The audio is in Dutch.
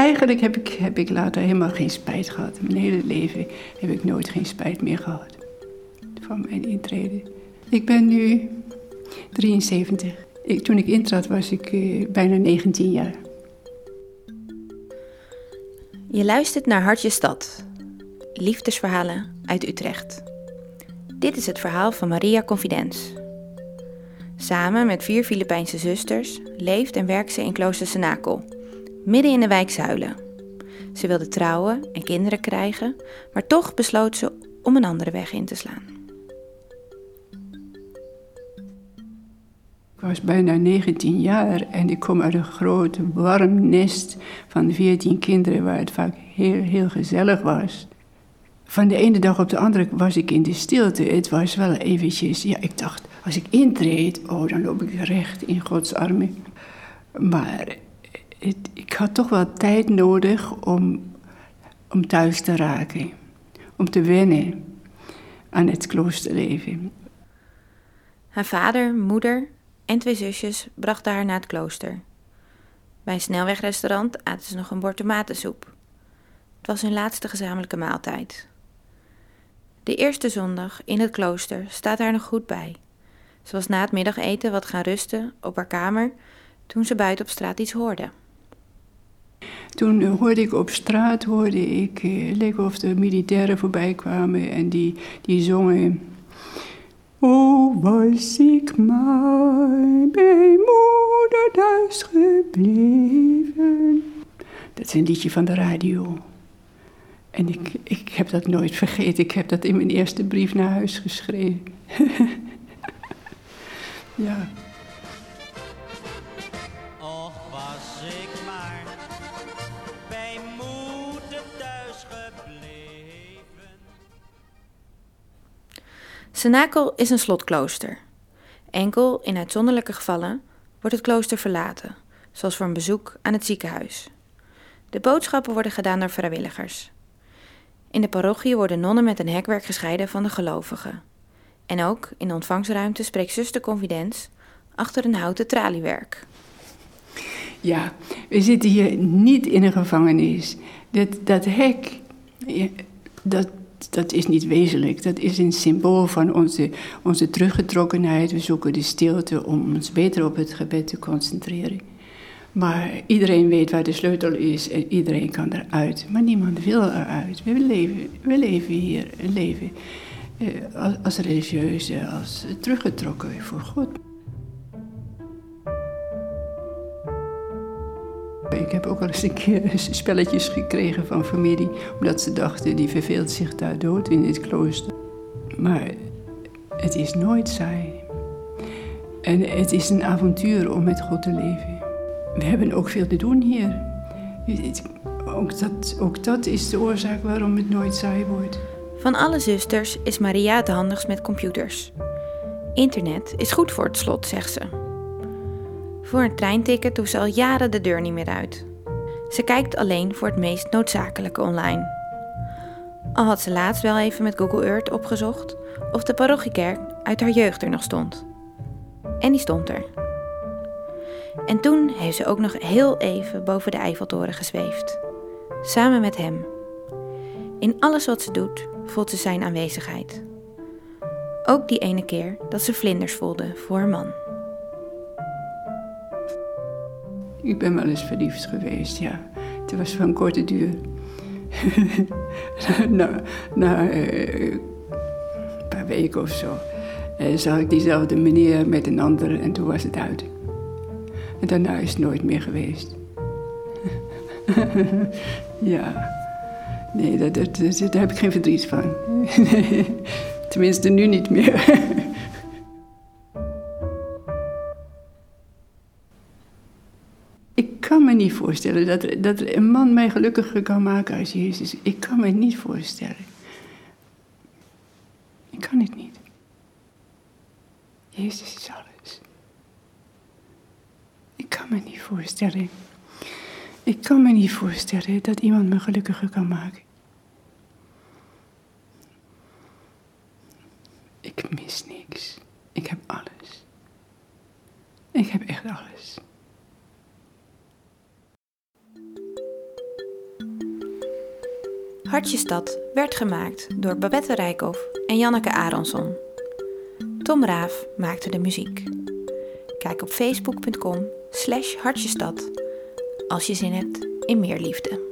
eigenlijk heb ik, heb ik later helemaal geen spijt gehad. Mijn hele leven heb ik nooit geen spijt meer gehad van mijn intrede. Ik ben nu 73. Ik, toen ik intrad was ik uh, bijna 19 jaar. Je luistert naar Hartje Stad. Liefdesverhalen uit Utrecht. Dit is het verhaal van Maria Confidens. Samen met vier Filipijnse zusters leeft en werkt ze in klooster Senakel, midden in de wijk Zuilen. Ze wilde trouwen en kinderen krijgen, maar toch besloot ze om een andere weg in te slaan. Ik was bijna 19 jaar en ik kom uit een groot warm nest van 14 kinderen waar het vaak heel, heel gezellig was. Van de ene dag op de andere was ik in de stilte. Het was wel eventjes, ja, ik dacht, als ik intreed, oh, dan loop ik recht in Gods armen. Maar het, ik had toch wel tijd nodig om, om thuis te raken. Om te wennen aan het kloosterleven. Haar vader, moeder en twee zusjes brachten haar naar het klooster. Bij een snelwegrestaurant aten ze nog een bord tomatensoep. Het was hun laatste gezamenlijke maaltijd. De eerste zondag in het klooster staat haar nog goed bij. Ze was na het middageten wat gaan rusten op haar kamer toen ze buiten op straat iets hoorde. Toen hoorde ik op straat, hoorde ik, eh, leek of de militairen voorbij kwamen en die, die zongen. Oh, was ik maar bij moeder thuis gebleven. Dat is een liedje van de radio. En ik, ik heb dat nooit vergeten. Ik heb dat in mijn eerste brief naar huis geschreven. ja. Och, was ik maar Senakel is een slotklooster. Enkel in uitzonderlijke gevallen wordt het klooster verlaten, zoals voor een bezoek aan het ziekenhuis. De boodschappen worden gedaan door vrijwilligers. In de parochie worden nonnen met een hekwerk gescheiden van de gelovigen. En ook in de ontvangstruimte spreekt zuster Confidens achter een houten traliewerk. Ja, we zitten hier niet in een gevangenis. Dat, dat hek, dat, dat is niet wezenlijk. Dat is een symbool van onze, onze teruggetrokkenheid. We zoeken de stilte om ons beter op het gebed te concentreren. Maar iedereen weet waar de sleutel is en iedereen kan eruit. Maar niemand wil eruit. We leven, we leven hier een leven eh, als, als religieuze, als teruggetrokken voor God. Ik heb ook al eens een keer spelletjes gekregen van familie, omdat ze dachten die verveelt zich daar dood in het klooster. Maar het is nooit saai. En het is een avontuur om met God te leven. We hebben ook veel te doen hier. Ook dat, ook dat is de oorzaak waarom het nooit saai wordt. Van alle zusters is Maria het handigst met computers. Internet is goed voor het slot, zegt ze. Voor een treinticket hoeft ze al jaren de deur niet meer uit. Ze kijkt alleen voor het meest noodzakelijke online. Al had ze laatst wel even met Google Earth opgezocht of de parochiekerk uit haar jeugd er nog stond. En die stond er. En toen heeft ze ook nog heel even boven de Eiffeltoren gezweefd. Samen met hem. In alles wat ze doet, voelt ze zijn aanwezigheid. Ook die ene keer dat ze vlinders voelde voor haar man. Ik ben wel eens verliefd geweest, ja. Het was van korte duur. na, uh, een paar weken of zo uh, zag ik diezelfde meneer met een andere en toen was het uit. En daarna is het nooit meer geweest. ja. Nee, dat, daar heb ik geen verdriet van. Tenminste, nu niet meer. Kan me niet voorstellen dat, dat een man mij gelukkiger kan maken als Jezus. Ik kan me niet voorstellen. Ik kan het niet. Jezus is alles kan me niet voorstellen. Ik kan me niet voorstellen dat iemand me gelukkiger kan maken. Ik mis niks. Ik heb alles. Ik heb echt alles. Hartjestad werd gemaakt door Babette Rijkhoff en Janneke Aronsson. Tom Raaf maakte de muziek. Kijk op facebook.com slash hartjestad als je zin hebt in meer liefde.